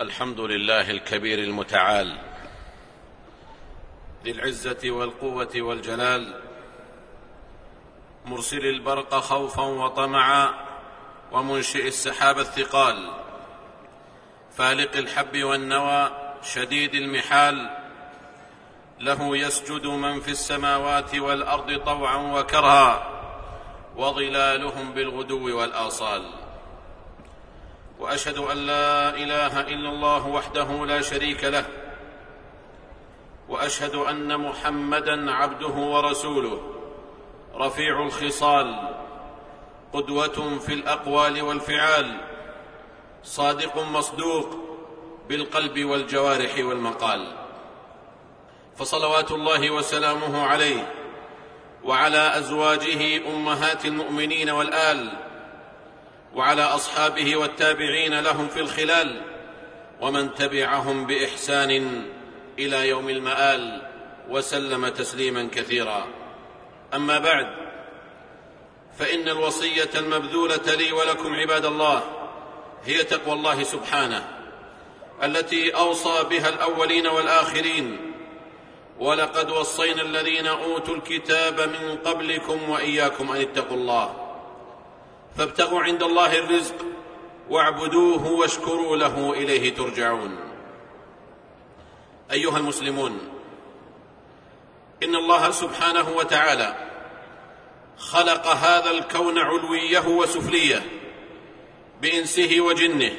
الحمد لله الكبير المتعال ذي العزة والقوة والجلال مرسل البرق خوفا وطمعا ومنشئ السحاب الثقال فالق الحب والنوى شديد المحال له يسجد من في السماوات والأرض طوعا وكرها وظلالهم بالغدو والآصال. وأشهد أن لا إله إلا الله وحده لا شريك له وأشهد أن محمدا عبده ورسوله. رفيع الخصال قدوة في الأقوال والفعال صادق مصدوق بالقلب والجوارح والمقال. فصلوات الله وسلامه عليه وعلى أزواجه أمهات المؤمنين والآل وعلى أصحابه والتابعين لهم في الخلال ومن تبعهم بإحسان إلى يوم المآل وسلم تسليما كثيرا. أما بعد فإن الوصية المبذولة لي ولكم عباد الله هي تقوى الله سبحانه التي أوصى بها الأولين والآخرين ولقد وصينا الذين أوتوا الكتاب من قبلكم وإياكم أن اتقوا الله فابتغوا عند الله الرزق واعبدوه واشكروا له إليه ترجعون. أيها المسلمون إن الله سبحانه وتعالى خلق هذا الكون علويه وسفليه بإنسه وجنه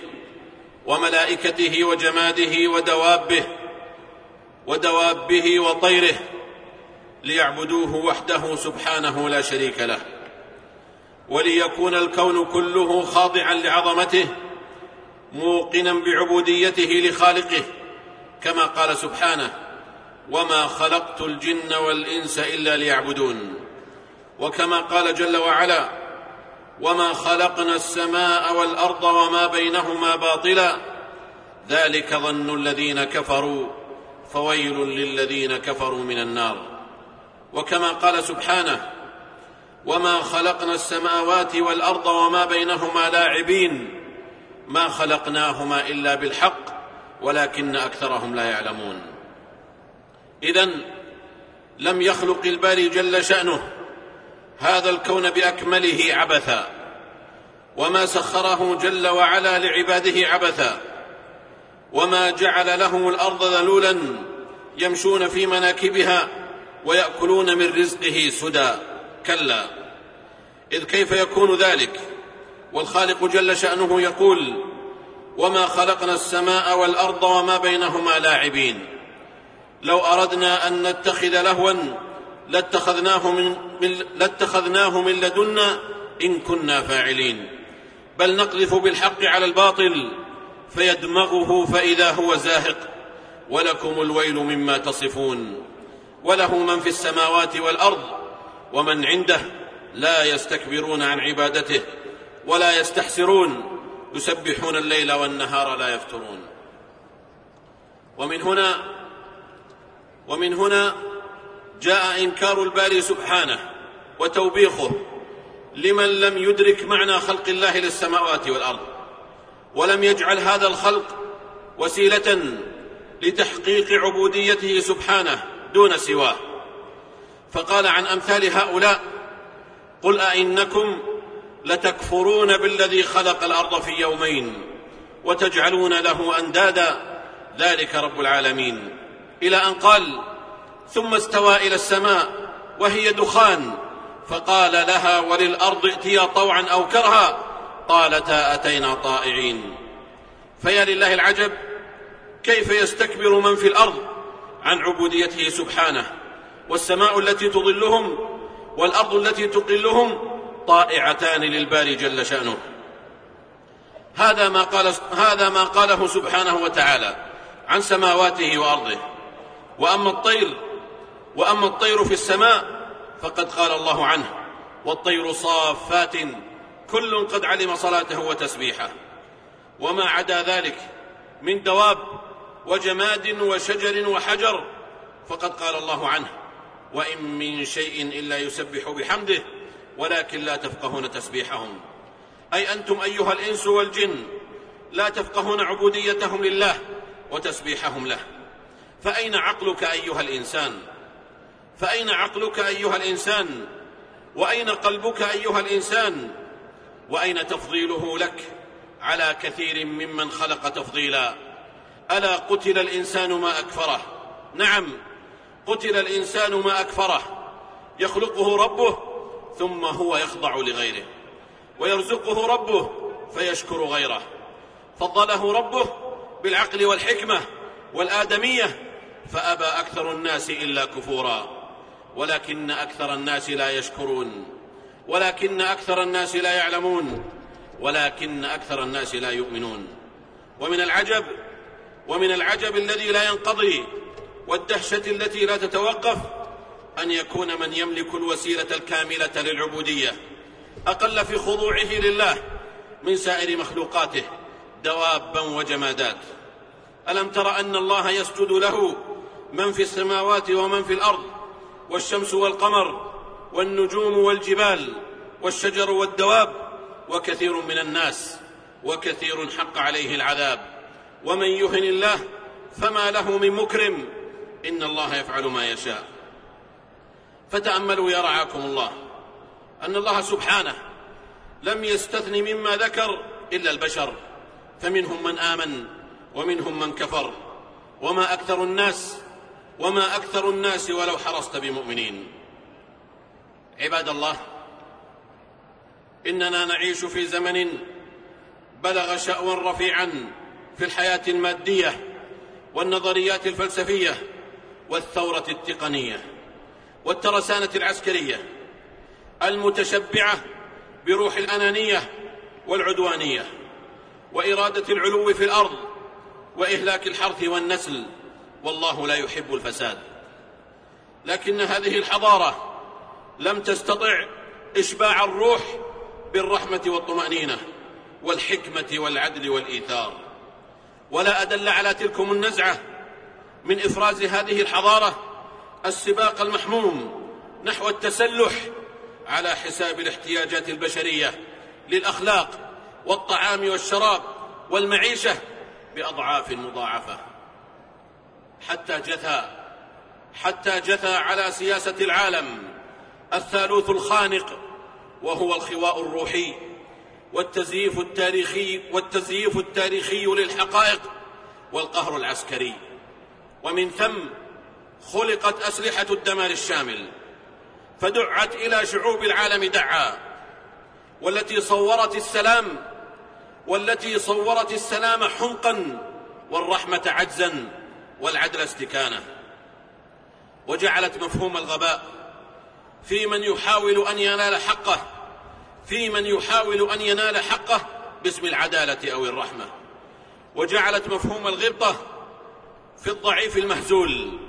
وملائكته وجماده ودوابه ودوابه وطيره ليعبدوه وحده سبحانه لا شريك له. وليكون الكون كله خاضعا لعظمته موقنا بعبوديته لخالقه كما قال سبحانه وما خلقت الجن والإنس إلا ليعبدون وكما قال جل وعلا وما خلقنا السماء والأرض وما بينهما باطلا ذلك ظن الذين كفروا فويل للذين كفروا من النار. وكما قال سبحانه وما خلقنا السماوات والارض وما بينهما لاعبين ما خلقناهما الا بالحق ولكن اكثرهم لا يعلمون. اذا لم يخلق الباري جل شانه. هذا الكون باكمله عبثا. وما سخره جل وعلا لعباده عبثا. وما جعل لهم الأرض ذلولا يمشون في مناكبها وياكلون من رزقه سدى. كلا إذ كيف يكون ذلك؟ والخالق جل شأنه يقول وما خلقنا السماء والأرض وما بينهما لاعبين. لو أردنا أن نتخذ لهوا لاتخذناه من, من لاتخذناه من لدنا إن كنا فاعلين. بل نقذف بالحق على الباطل فيدمغه فإذا هو زاهق. ولكم الويل مما تصفون. وله من في السماوات والأرض ومن عنده لا يستكبرون عن عبادته ولا يستحسرون يسبحون الليل والنهار لا يفترون. ومن هنا ومن هنا جاء إنكار الباري سبحانه وتوبيخه لمن لم يدرك معنى خلق الله للسماوات والأرض ولم يجعل هذا الخلق وسيلة لتحقيق عبوديته سبحانه دون سواه. فقال عن أمثال هؤلاء قل أئنكم لتكفرون بالذي خلق الأرض في يومين وتجعلون له أندادا. ذلك رب العالمين. إلى أن قال ثم استوى إلى السماء وهي دخان. فقال لها وللأرض ائتيا طوعا أو كرها. قالتا أتينا طائعين. فيا لله العجب كيف يستكبر من في الأرض عن عبوديته سبحانه؟ والسماء التي تظلهم والأرض التي تقلهم طائعتان للباري جل شأنه. هذا ما قال هذا ما قاله سبحانه وتعالى عن سماواته وأرضه. وأما الطير وأما الطير في السماء فقد قال الله عنه والطير صافات كل قد علم صلاته وتسبيحه. وما عدا ذلك من دواب وجماد وشجر وحجر فقد قال الله عنه. وإن من شيء إلا يسبح بحمده ولكن لا تفقهون تسبيحهم. أي أنتم أيها الإنس والجن لا تفقهون عبوديتهم لله وتسبيحهم له. فأين عقلك أيها الإنسان؟ فأين عقلك أيها الإنسان؟ وأين قلبك أيها الإنسان؟ وأين تفضيله لك؟ على كثير ممن خلق تفضيلا. ألا قتل الإنسان ما أكفره؟ نعم قتل الإنسان ما أكفره يخلقه ربه ثم هو يخضع لغيره ويرزقه ربه فيشكر غيره. فضله ربه بالعقل والحكمة والآدمية فأبى أكثر الناس إلا كفورا. ولكن أكثر الناس لا يشكرون ولكن أكثر الناس لا يعلمون ولكن أكثر الناس لا يؤمنون. ومن العجب ومن العجب الذي لا ينقضي والدهشة التي لا تتوقف أن يكون من يملك الوسيلة الكاملة للعبودية أقل في خضوعه لله من سائر مخلوقاته دوابا وجمادات. ألم تر أن الله يسجد له من في السماوات ومن في الأرض والشمس والقمر والنجوم والجبال والشجر والدواب وكثير من الناس وكثير حق عليه العذاب. ومن يهن الله فما له من مكرم إن الله يفعل ما يشاء. فتأملوا يا رعاكم الله أن الله سبحانه لم يستثن مما ذكر إلا البشر فمنهم من آمن ومنهم من كفر وما أكثر الناس وما أكثر الناس ولو حرصت بمؤمنين. عباد الله إننا نعيش في زمن بلغ شأوا رفيعا في الحياة المادية والنظريات الفلسفية والثورة التقنية والترسانة العسكرية المتشبعة بروح الأنانية والعدوانية وإرادة العلو في الأرض وإهلاك الحرث والنسل والله لا يحب الفساد. لكن هذه الحضارة لم تستطع إشباع الروح بالرحمة والطمأنينة والحكمة والعدل والإيثار. ولا أدل على تلكم النزعة من إفراز هذه الحضارة السباق المحموم نحو التسلح على حساب الاحتياجات البشرية للأخلاق والطعام والشراب والمعيشة بأضعاف مضاعفة. حتى جثى حتى جثى على سياسة العالم الثالوث الخانق وهو الخواء الروحي والتزييف التاريخي والتزييف التاريخي للحقائق والقهر العسكري. ومن ثم خلقت أسلحة الدمار الشامل فدعت إلى شعوب العالم دعا والتي صورت السلام والتي صورت السلام حنقا والرحمة عجزا والعدل استكانة. وجعلت مفهوم الغباء في من يحاول أن ينال حقه في من يحاول أن ينال حقه باسم العدالة أو الرحمة. وجعلت مفهوم الغبطة في الضعيف المهزول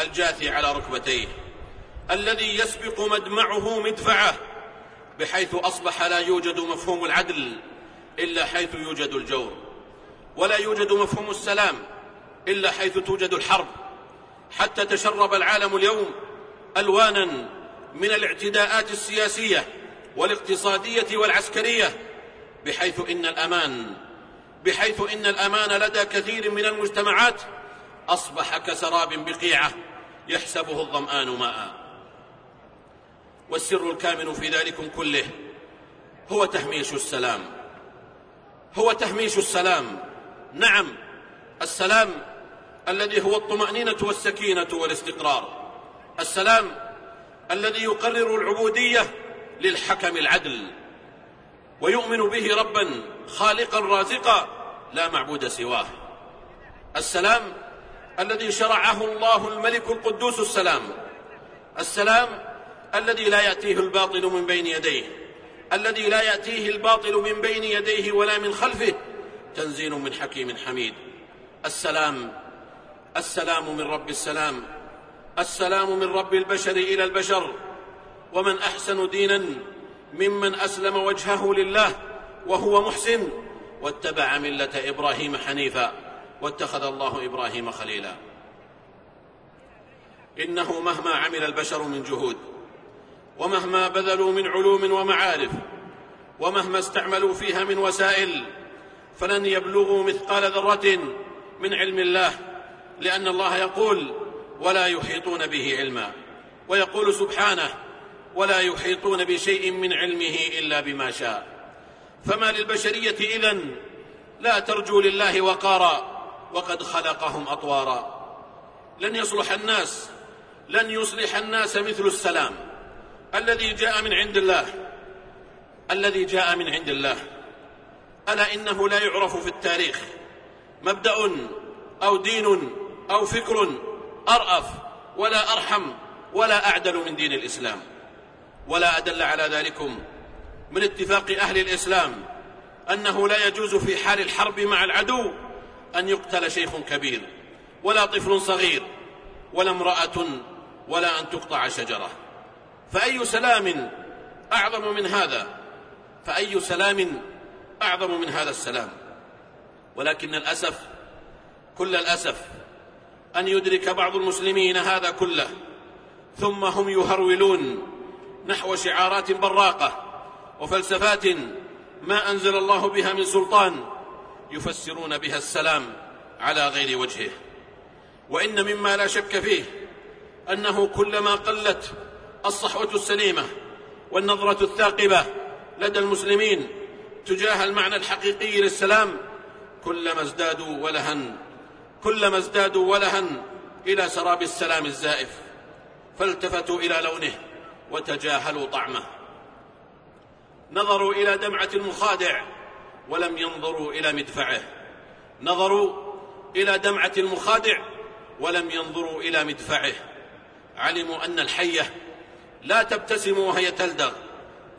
الجاثي على ركبتيه الذي يسبق مدمعه مدفعه بحيث أصبح لا يوجد مفهوم العدل إلا حيث يوجد الجور ولا يوجد مفهوم السلام إلا حيث توجد الحرب حتى تشرب العالم اليوم ألوانا من الاعتداءات السياسية والاقتصادية والعسكرية بحيث إن الأمان بحيث إن الأمان لدى كثير من المجتمعات أصبح كسراب بقيعة يحسبه الظمآن ماء. والسر الكامن في ذلكم كله هو تهميش السلام. هو تهميش السلام. نعم السلام الذي هو الطمأنينة والسكينة والاستقرار. السلام الذي يقرر العبودية للحكم العدل. ويؤمن به ربا خالقا رازقا لا معبود سواه. السلام الذي شرعه الله الملك القدوس السلام. السلام الذي لا يأتيه الباطل من بين يديه. الذي لا يأتيه الباطل من بين يديه ولا من خلفه. تنزيل من حكيم حميد. السلام السلام من رب السلام. السلام من رب البشر إلى البشر. ومن أحسن دينا ممن أسلم وجهه لله وهو محسن. واتبع ملة إبراهيم حنيفا. واتخذ الله إبراهيم خليلا. إنه مهما عمل البشر من جهود ومهما بذلوا من علوم ومعارف ومهما استعملوا فيها من وسائل فلن يبلغوا مثقال ذرة من علم الله لأن الله يقول ولا يحيطون به علما ويقول سبحانه ولا يحيطون بشيء من علمه إلا بما شاء فما للبشرية إذن؟ لا ترجو لله وقارا. وقد خلقهم أطوارا. لن يصلح الناس لن يصلح الناس مثل السلام. الذي جاء من عند الله الذي جاء من عند الله. ألا إنه لا يعرف في التاريخ. مبدأ أو دين أو فكر أرأف ولا أرحم ولا أعدل من دين الإسلام. ولا أدل على ذلكم من اتفاق أهل الإسلام أنه لا يجوز في حال الحرب مع العدو أن يقتل شيخ كبير ولا طفل صغير ولا امرأة ولا أن تقطع شجرة. فأي سلام أعظم من هذا؟ فأي سلام أعظم من هذا السلام؟ ولكن الأسف كل الأسف أن يدرك بعض المسلمين هذا كله ثم هم يهرولون نحو شعارات براقة وفلسفات ما أنزل الله بها من سلطان يفسرون بها السلام على غير وجهه. وإن مما لا شك فيه أنه كلما قلت الصحوة السليمة والنظرة الثاقبة لدى المسلمين تجاه المعنى الحقيقي للسلام كلما ازدادوا ولها كلما ازدادوا ولها إلى سراب السلام الزائف فالتفتوا إلى لونه وتجاهلوا طعمه. نظروا إلى دمعة المخادع ولم ينظروا إلى مدفعه. نظروا إلى دمعة المخادع ولم ينظروا إلى مدفعه. علموا أن الحية لا تبتسم وهي تلدغ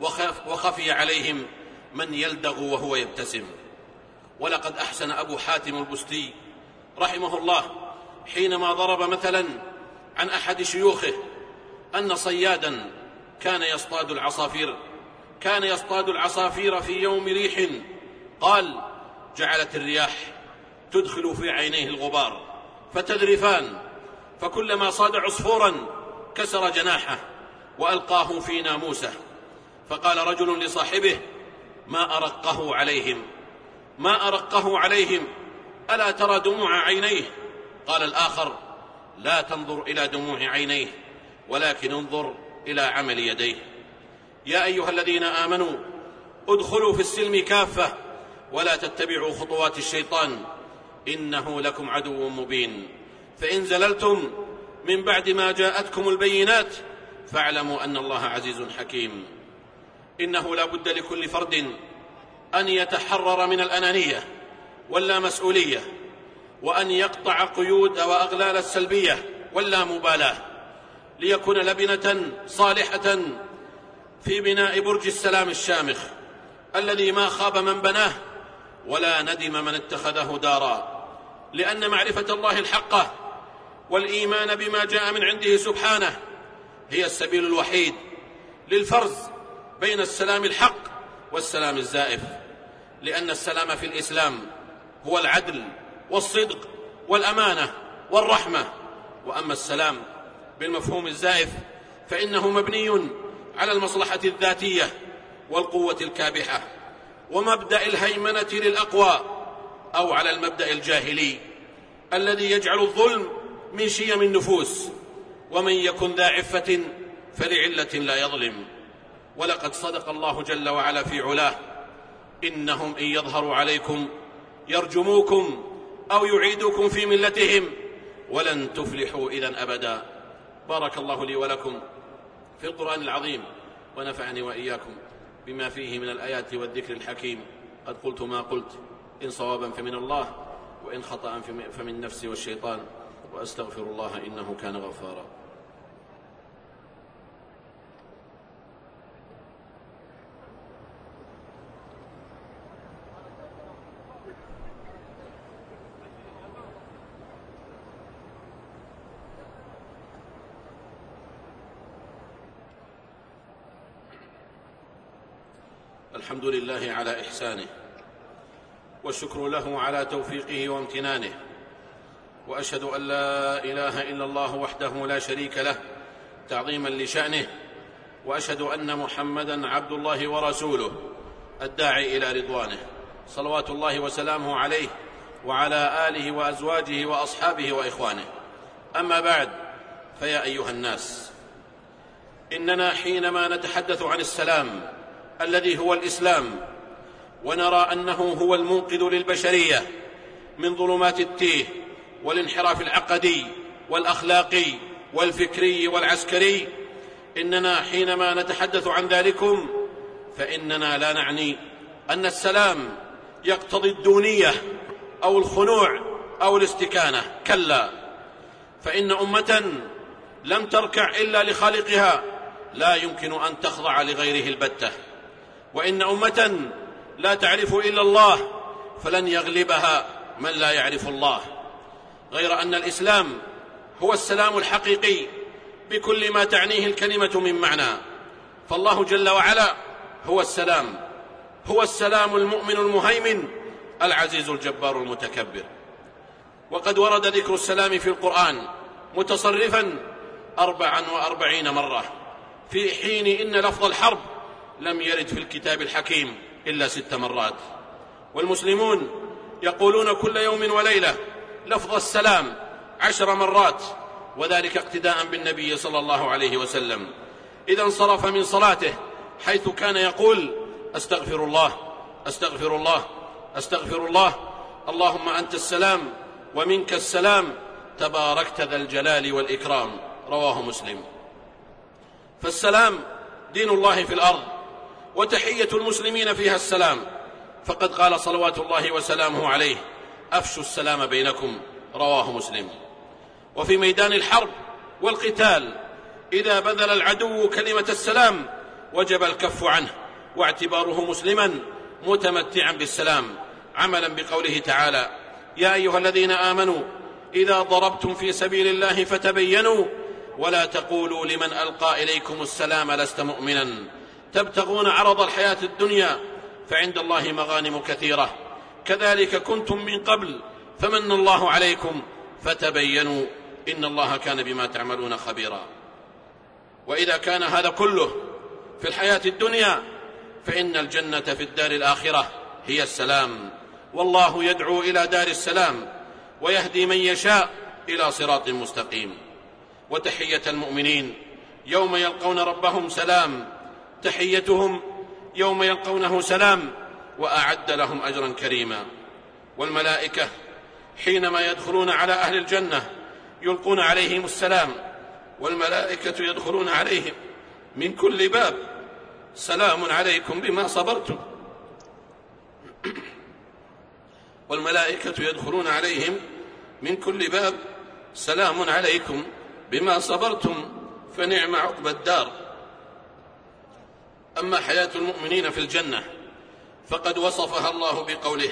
وخف وخفي عليهم من يلدغ وهو يبتسم. ولقد أحسن أبو حاتم البستي رحمه الله حينما ضرب مثلا عن أحد شيوخه أن صيادا كان يصطاد العصافير كان يصطاد العصافير في يوم ريح قال جعلت الرياح تدخل في عينيه الغبار فتذرفان فكلما صاد عصفورا كسر جناحه وألقاه في ناموسه. فقال رجل لصاحبه ما أرقه عليهم؟ ما أرقه عليهم؟ ألا ترى دموع عينيه؟ قال الآخر لا تنظر إلى دموع عينيه ولكن انظر إلى عمل يديه. يا أيها الذين آمنوا ادخلوا في السلم كافة ولا تتبعوا خطوات الشيطان إنه لكم عدو مبين. فإن زللتم من بعد ما جاءتكم البينات فاعلموا أن الله عزيز حكيم. إنه لا بد لكل فرد أن يتحرر من الأنانية واللامسؤوليه وأن يقطع قيود واغلال السلبية واللامبالاه ليكون لبنة صالحة في بناء برج السلام الشامخ الذي ما خاب من بناه ولا ندم من اتخذه دارا لأن معرفة الله الحقة والإيمان بما جاء من عنده سبحانه هي السبيل الوحيد للفرز بين السلام الحق والسلام الزائف لأن السلام في الإسلام هو العدل والصدق والأمانة والرحمة وأما السلام بالمفهوم الزائف فإنه مبني على المصلحة الذاتية والقوة الكابحة. ومبدأ الهيمنة للأقوى أو على المبدأ الجاهلي الذي يجعل الظلم من شيم النفوس ومن يكن ذا عفة فلعلة لا يظلم. ولقد صدق الله جل وعلا في علاه إنهم إن يظهروا عليكم يرجموكم أو يعيدوكم في ملتهم ولن تفلحوا إذا أبدا. بارك الله لي ولكم في القرآن العظيم ونفعني وإياكم. بما فيه من الآيات والذكر الحكيم. قد قلت ما قلت إن صوابا فمن الله وإن خطأ فمن نفسي والشيطان. وأستغفر الله إنه كان غفارا. الحمد لله على إحسانه والشكر له على توفيقه وامتنانه وأشهد أن لا إله إلا الله وحده لا شريك له تعظيما لشأنه وأشهد أن محمدا عبد الله ورسوله الداعي إلى رضوانه صلوات الله وسلامه عليه وعلى آله وأزواجه وأصحابه وإخوانه. أما بعد فيا أيها الناس إننا حينما نتحدث عن السلام الذي هو الإسلام ونرى أنه هو المنقذ للبشرية من ظلمات التيه والانحراف العقدي والأخلاقي والفكري والعسكري. إننا حينما نتحدث عن ذلكم فإننا لا نعني أن السلام يقتضي الدونية أو الخنوع أو الاستكانة. كلا فإن أمة لم تركع إلا لخالقها لا يمكن أن تخضع لغيره البتة. وإن أمة لا تعرف إلا الله فلن يغلبها من لا يعرف الله. غير أن الإسلام هو السلام الحقيقي بكل ما تعنيه الكلمة من معنى. فالله جل وعلا هو السلام هو السلام المؤمن المهيمن العزيز الجبار المتكبر. وقد ورد ذكر السلام في القرآن متصرفا اربعا وأربعين مرة في حين إن لفظ الحرب لم يرد في الكتاب الحكيم إلا ست مرات. والمسلمون يقولون كل يوم وليلة لفظ السلام عشر مرات وذلك اقتداء بالنبي صلى الله عليه وسلم. إذا انصرف من صلاته حيث كان يقول أستغفر الله أستغفر الله أستغفر الله اللهم أنت السلام ومنك السلام تباركت ذا الجلال والإكرام. رواه مسلم. فالسلام دين الله في الأرض وتحية المسلمين فيها السلام. فقد قال صلوات الله وسلامه عليه أفشوا السلام بينكم رواه مسلم. وفي ميدان الحرب والقتال إذا بذل العدو كلمة السلام وجب الكف عنه واعتباره مسلما متمتعا بالسلام. عملا بقوله تعالى يا أيها الذين آمنوا إذا ضربتم في سبيل الله فتبينوا ولا تقولوا لمن ألقى إليكم السلام لست مؤمنا. تبتغون عرض الحياة الدنيا فعند الله مغانم كثيرة. كذلك كنتم من قبل فمن الله عليكم فتبينوا إن الله كان بما تعملون خبيرا. وإذا كان هذا كله في الحياة الدنيا فإن الجنة في الدار الآخرة هي السلام. والله يدعو إلى دار السلام ويهدي من يشاء إلى صراط مستقيم. وتحية المؤمنين يوم يلقون ربهم سلام تحيتهم يوم يلقونه سلام وأعد لهم اجرا كريما. والملائكة حينما يدخلون على أهل الجنة يلقون عليهم السلام والملائكة يدخلون عليهم من كل باب. سلام عليكم بما صبرتم. والملائكة يدخلون عليهم من كل باب. سلام عليكم بما صبرتم فنعم عقبى الدار. أما حياة المؤمنين في الجنة فقد وصفها الله بقوله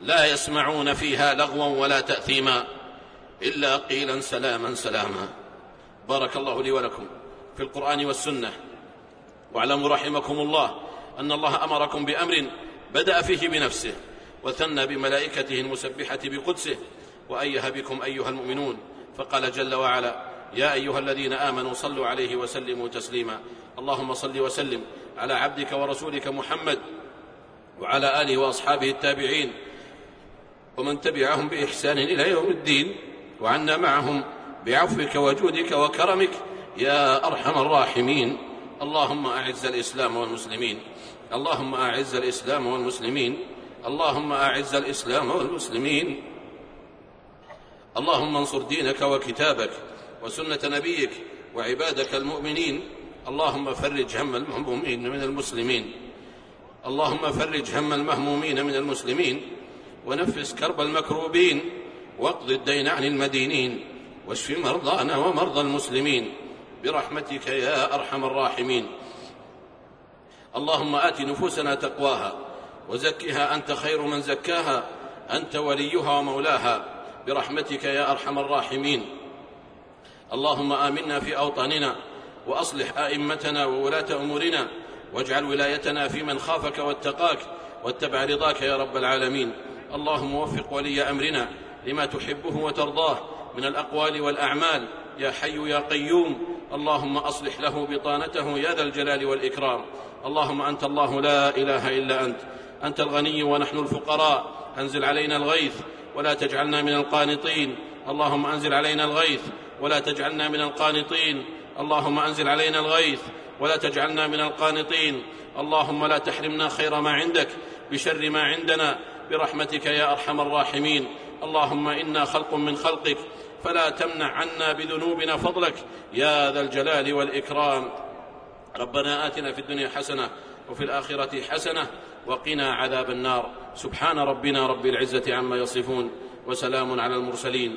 لا يسمعون فيها لغوا ولا تأثيما إلا قيلا سلاما سلاما. بارك الله لي ولكم في القرآن والسنة. واعلموا رحمكم الله أن الله أمركم بأمر بدأ فيه بنفسه وثنى بملائكته المسبحة بقدسه وايه بكم أيها المؤمنون فقال جل وعلا يا أيها الذين آمنوا صلوا عليه وسلموا تسليما. اللهم صل وسلم على عبدك ورسولك محمد وعلى آله وأصحابه التابعين ومن تبعهم بإحسان إلى يوم الدين وعنا معهم بعفوك وجودك وكرمك يا أرحم الراحمين. اللهم أعز الإسلام والمسلمين. اللهم أعز الإسلام والمسلمين. اللهم أعز الإسلام والمسلمين. اللهم انصر دينك وكتابك. وسنة نبيك وعبادك المؤمنين. اللهم فرج هم المهمومين من المسلمين. اللهم فرج هم المهمومين من المسلمين. ونفس كرب المكروبين. واقض الدين عن المدينين. واشف مرضانا ومرضى المسلمين. برحمتك يا أرحم الراحمين. اللهم آت نفوسنا تقواها. وزكها أنت خير من زكاها. أنت وليها ومولاها. برحمتك يا أرحم الراحمين. اللهم آمنا في أوطاننا وأصلح آئمتنا وولاة أمورنا واجعل ولايتنا في من خافك واتقاك واتبع رضاك يا رب العالمين. اللهم وفق ولي أمرنا لما تحبه وترضاه من الأقوال والأعمال. يا حي يا قيوم. اللهم أصلح له بطانته يا ذا الجلال والإكرام. اللهم أنت الله لا إله إلا أنت. أنت الغني ونحن الفقراء. أنزل علينا الغيث. ولا تجعلنا من القانطين. اللهم أنزل علينا الغيث. ولا تجعلنا من القانطين. اللهم أنزل علينا الغيث ولا تجعلنا من القانطين. اللهم لا تحرمنا خير ما عندك بشر ما عندنا. برحمتك يا أرحم الراحمين. اللهم إنا خلق من خلقك. فلا تمنع عنا بذنوبنا فضلك. يا ذا الجلال والإكرام. ربنا آتنا في الدنيا حسنة وفي الآخرة حسنة وقنا عذاب النار. سبحان ربنا رب العزة عما يصفون وسلام على المرسلين.